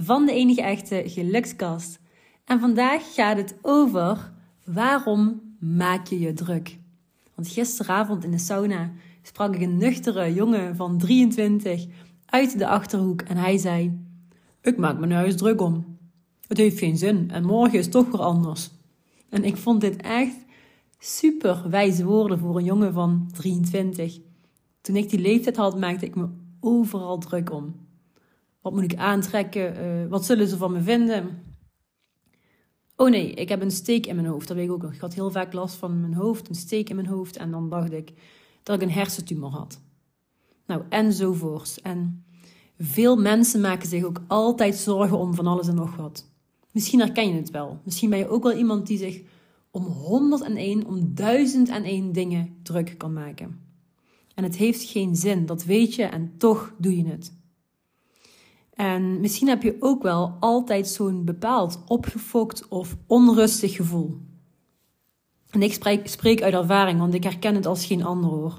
van de enige echte gelukskast. En vandaag gaat het over waarom maak je je druk? Want gisteravond in de sauna sprak ik een nuchtere jongen van 23 uit de achterhoek en hij zei: Ik maak me nu eens druk om. Het heeft geen zin en morgen is toch weer anders. En ik vond dit echt super wijze woorden voor een jongen van 23. Toen ik die leeftijd had, maakte ik me overal druk om. Wat moet ik aantrekken? Uh, wat zullen ze van me vinden? Oh nee, ik heb een steek in mijn hoofd. Dat weet ik ook nog. Ik had heel vaak last van mijn hoofd, een steek in mijn hoofd. En dan dacht ik dat ik een hersentumor had. Nou, enzovoorts. En veel mensen maken zich ook altijd zorgen om van alles en nog wat. Misschien herken je het wel. Misschien ben je ook wel iemand die zich om 101, om 1001 dingen druk kan maken. En het heeft geen zin, dat weet je en toch doe je het. En misschien heb je ook wel altijd zo'n bepaald opgefokt of onrustig gevoel. En ik spreek, uit ervaring, want ik herken het als geen ander hoor.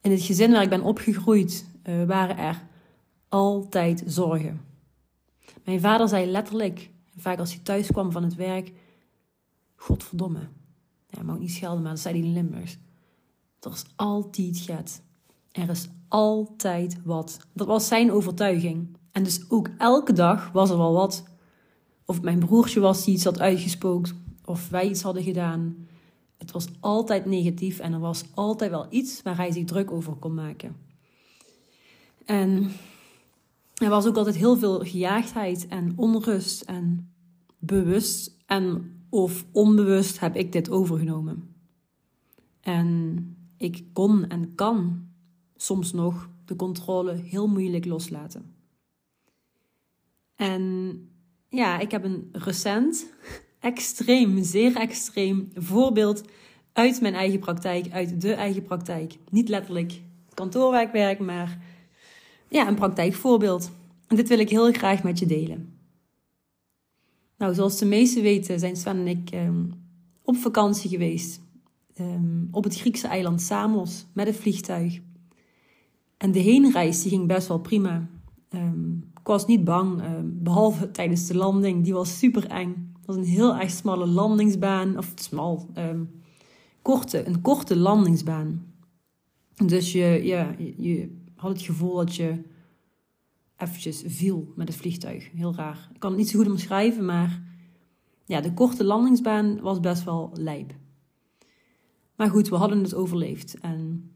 In het gezin waar ik ben opgegroeid uh, waren er altijd zorgen. Mijn vader zei letterlijk, vaak als hij thuis kwam van het werk, Godverdomme. Ja, mag niet schelden, maar dat zei hij in Limburgs. Er is altijd gaat. Er is altijd wat. Dat was zijn overtuiging. En dus ook elke dag was er wel wat. Of mijn broertje was die iets had uitgespookt, of wij iets hadden gedaan. Het was altijd negatief en er was altijd wel iets waar hij zich druk over kon maken. En er was ook altijd heel veel gejaagdheid en onrust en bewust en of onbewust heb ik dit overgenomen. En ik kon en kan soms nog de controle heel moeilijk loslaten. En ja, ik heb een recent, extreem, zeer extreem voorbeeld uit mijn eigen praktijk, uit de eigen praktijk. Niet letterlijk kantoorwerkwerk, maar ja, een praktijkvoorbeeld. En dit wil ik heel graag met je delen. Nou, zoals de meesten weten, zijn Sven en ik ehm, op vakantie geweest. Ehm, op het Griekse eiland Samos met het vliegtuig. En de heenreis die ging best wel prima. Um, ik was niet bang, ehm, behalve tijdens de landing. Die was super eng. Het was een heel erg smalle landingsbaan. Of smal, um, korte, een korte landingsbaan. Dus je, ja, je had het gevoel dat je eventjes viel met het vliegtuig. Heel raar. Ik kan het niet zo goed omschrijven, maar ja, de korte landingsbaan was best wel lijp. Maar goed, we hadden het overleefd. En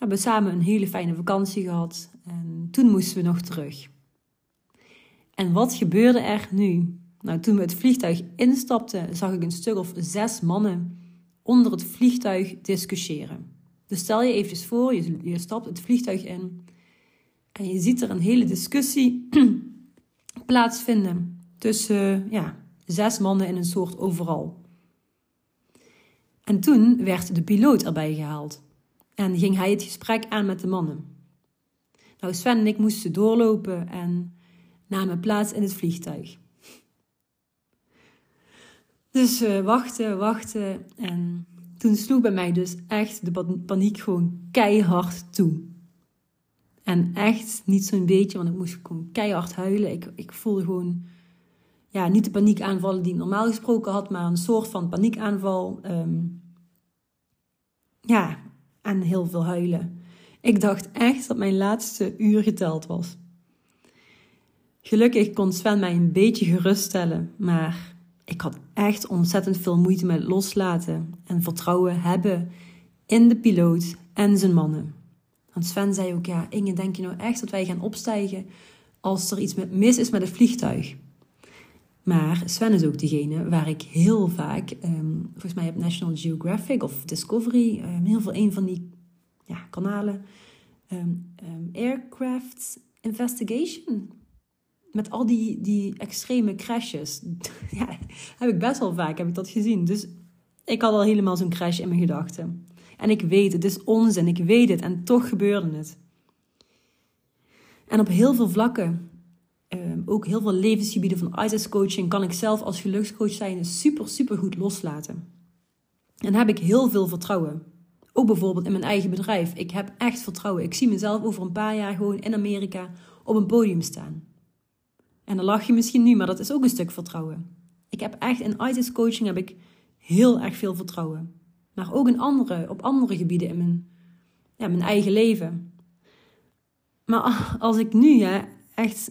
hebben samen een hele fijne vakantie gehad. En toen moesten we nog terug. En wat gebeurde er nu? Nou, toen we het vliegtuig instapten, zag ik een stuk of zes mannen onder het vliegtuig discussiëren. Dus stel je eventjes voor, je, je stapt het vliegtuig in en je ziet er een hele discussie plaatsvinden tussen ja, zes mannen in een soort overal. En toen werd de piloot erbij gehaald en ging hij het gesprek aan met de mannen. Nou, Sven en ik moesten doorlopen en namen plaats in het vliegtuig. Dus uh, wachten, wachten. En toen sloeg bij mij dus echt de paniek gewoon keihard toe. En echt niet zo'n beetje, want ik moest gewoon keihard huilen. Ik, ik voelde gewoon, ja, niet de paniekaanvallen die ik normaal gesproken had, maar een soort van paniekaanval. Um, ja, en heel veel huilen. Ik dacht echt dat mijn laatste uur geteld was. Gelukkig kon Sven mij een beetje geruststellen, maar ik had echt ontzettend veel moeite met loslaten en vertrouwen hebben in de piloot en zijn mannen. Want Sven zei ook, ja Inge, denk je nou echt dat wij gaan opstijgen als er iets mis is met het vliegtuig? Maar Sven is ook degene waar ik heel vaak, ehm, volgens mij op National Geographic of Discovery, um, heel veel een van die ja, kanalen, um, Aircraft Investigation met al die, die extreme crashes. ja, heb ik best wel vaak heb ik dat gezien. Dus ik had al helemaal zo'n crash in mijn gedachten. En ik weet, het is onzin, ik weet het. En toch gebeurde het. En op heel veel vlakken, ehm, ook heel veel levensgebieden van ISIS coaching, kan ik zelf als gelukscoach zijn super, super goed loslaten. En heb ik heel veel vertrouwen. Ook bijvoorbeeld in mijn eigen bedrijf. Ik heb echt vertrouwen. Ik zie mezelf over een paar jaar gewoon in Amerika op een podium staan. En dan lach je misschien nu, maar dat is ook een stuk vertrouwen. Ik heb echt in ISIS coaching heb ik heel erg veel vertrouwen. Maar ook in andere, op andere gebieden in mijn, ja, mijn eigen leven. Maar als ik nu ja, echt,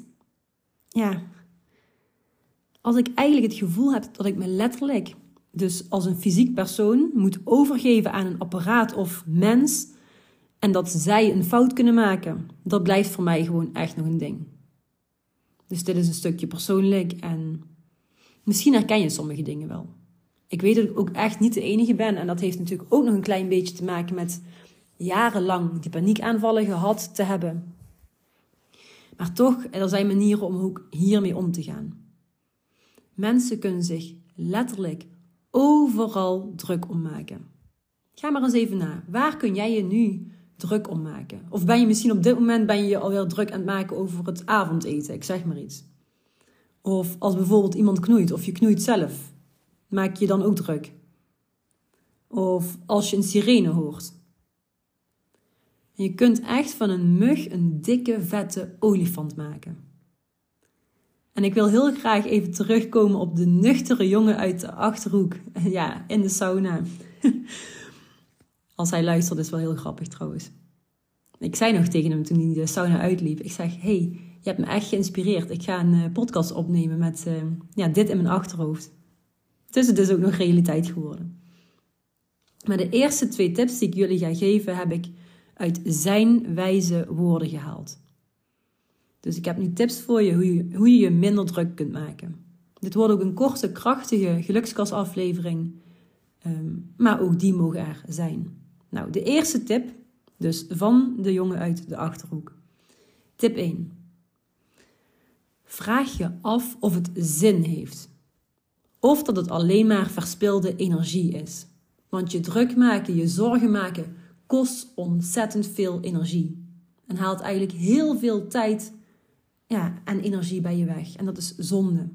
ja, als ik eigenlijk het gevoel heb dat ik me letterlijk, dus als een fysiek persoon, moet overgeven aan een apparaat of mens en dat zij een fout kunnen maken, dat blijft voor mij gewoon echt nog een ding. Dus dit is een stukje persoonlijk en misschien herken je sommige dingen wel. Ik weet dat ik ook echt niet de enige ben en dat heeft natuurlijk ook nog een klein beetje te maken met jarenlang die paniekaanvallen gehad te hebben. Maar toch, er zijn manieren om ook hiermee om te gaan. Mensen kunnen zich letterlijk overal druk om maken. Ga maar eens even na. Waar kun jij je nu druk om maken? Of ben je misschien op dit moment ben je alweer druk aan het maken over het avondeten, ik zeg maar iets. Of als bijvoorbeeld iemand knoeit of je knoeit zelf, maak je dan ook druk. Of als je een sirene hoort. Je kunt echt van een mug een dikke, vette olifant maken. En ik wil heel graag even terugkomen op de nuchtere jongen uit de achterhoek. Ja, in de sauna. Als hij luistert, is wel heel grappig trouwens. Ik zei nog tegen hem toen hij de sauna uitliep. Ik zeg, hey, je hebt me echt geïnspireerd. Ik ga een eh, podcast opnemen met uh, ja, dit in mijn achterhoofd. Dus het is ook nog realiteit geworden. Maar de eerste twee tips die ik jullie ga geven, heb ik uit zijn wijze woorden gehaald. Dus ik heb nu tips voor je hoe, je hoe je je minder druk kunt maken. Dit wordt ook een korte, krachtige gelukskasaflevering, um, maar ook die mogen er zijn. Nou, de eerste tip, dus van de jongen uit de achterhoek. Tip 1. Vraag je af of het zin heeft. Of dat het alleen maar verspilde energie is. Want je druk maken, je zorgen maken, kost ontzettend veel energie. En haalt eigenlijk heel veel tijd ja, en energie bij je weg. En dat is zonde.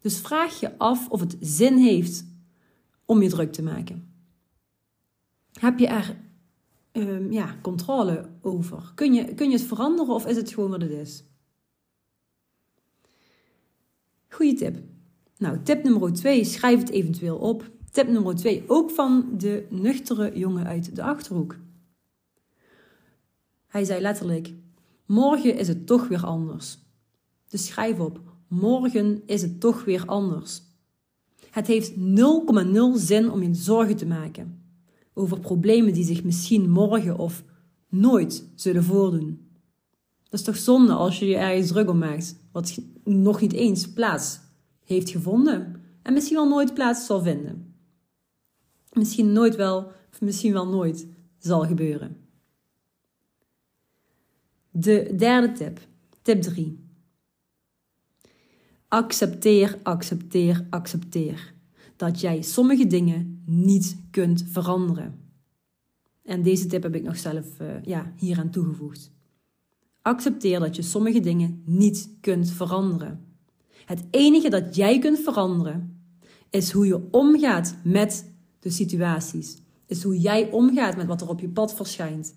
Dus vraag je af of het zin heeft om je druk te maken. Heb je er um, ja, controle over? Kun je, kun je het veranderen of is het gewoon wat het is? Goeie tip. Nou, tip nummer 2, schrijf het eventueel op. Tip nummer 2, ook van de nuchtere jongen uit de achterhoek. Hij zei letterlijk: Morgen is het toch weer anders. Dus schrijf op: Morgen is het toch weer anders. Het heeft 0,0 zin om je zorgen te maken over problemen die zich misschien morgen of nooit zullen voordoen. Dat is toch zonde als je je ergens druk om maakt, wat nog niet eens plaats heeft gevonden en misschien wel nooit plaats zal vinden. Misschien nooit wel, of misschien wel nooit zal gebeuren. De derde tip, tip 3. Accepteer, accepteer, accepteer dat jij sommige dingen niet kunt veranderen. En deze tip heb ik nog zelf uh, ja, hieraan toegevoegd. Accepteer dat je sommige dingen niet kunt veranderen. Het enige dat jij kunt veranderen is hoe je omgaat met de situaties. Is hoe jij omgaat met wat er op je pad verschijnt.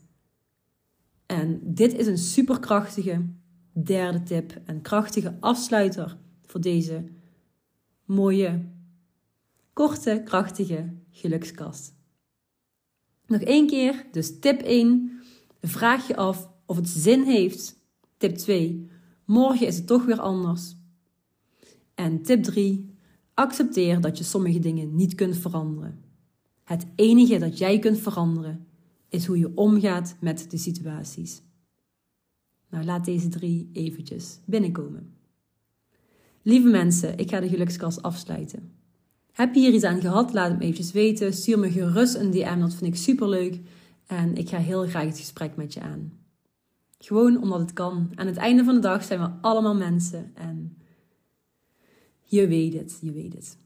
En dit is een superkrachtige derde tip en krachtige afsluiter voor deze mooie, korte, krachtige gelukskast. Nog één keer, dus tip 1. Vraag je af of het zin heeft. Tip 2. Morgen is het toch weer anders. En tip 3. Accepteer dat je sommige dingen niet kunt veranderen. Het enige dat jij kunt veranderen is hoe je omgaat met de situaties. Nou, laat deze drie eventjes binnenkomen. Lieve mensen, ik ga de gelukskast afsluiten. Heb je hier iets aan gehad? Laat het me eventjes weten. Stuur me gerust een DM, dat vind ik superleuk. En ik ga heel graag het gesprek met je aan. Gewoon omdat het kan. Aan het einde van de dag zijn we allemaal mensen. En je weet het, je weet het.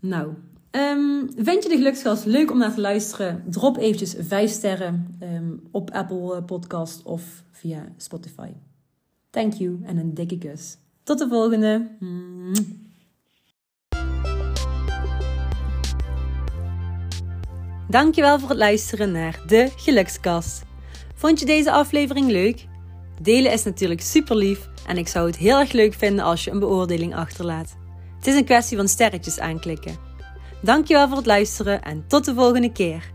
Nou, um, vind je de geluksgast leuk om naar te luisteren? Drop eventjes 5 sterren um, op Apple eh, Podcast of via Spotify. Thank you en een dikke kus. Tot de volgende. Dankjewel voor het luisteren naar de Gelukskast. Vond je deze aflevering leuk? Delen is natuurlijk super lief en ik zou het heel erg leuk vinden als je een beoordeling achterlaat. Het is een kwestie van sterretjes aanklikken. Dankjewel voor het luisteren en tot de volgende keer.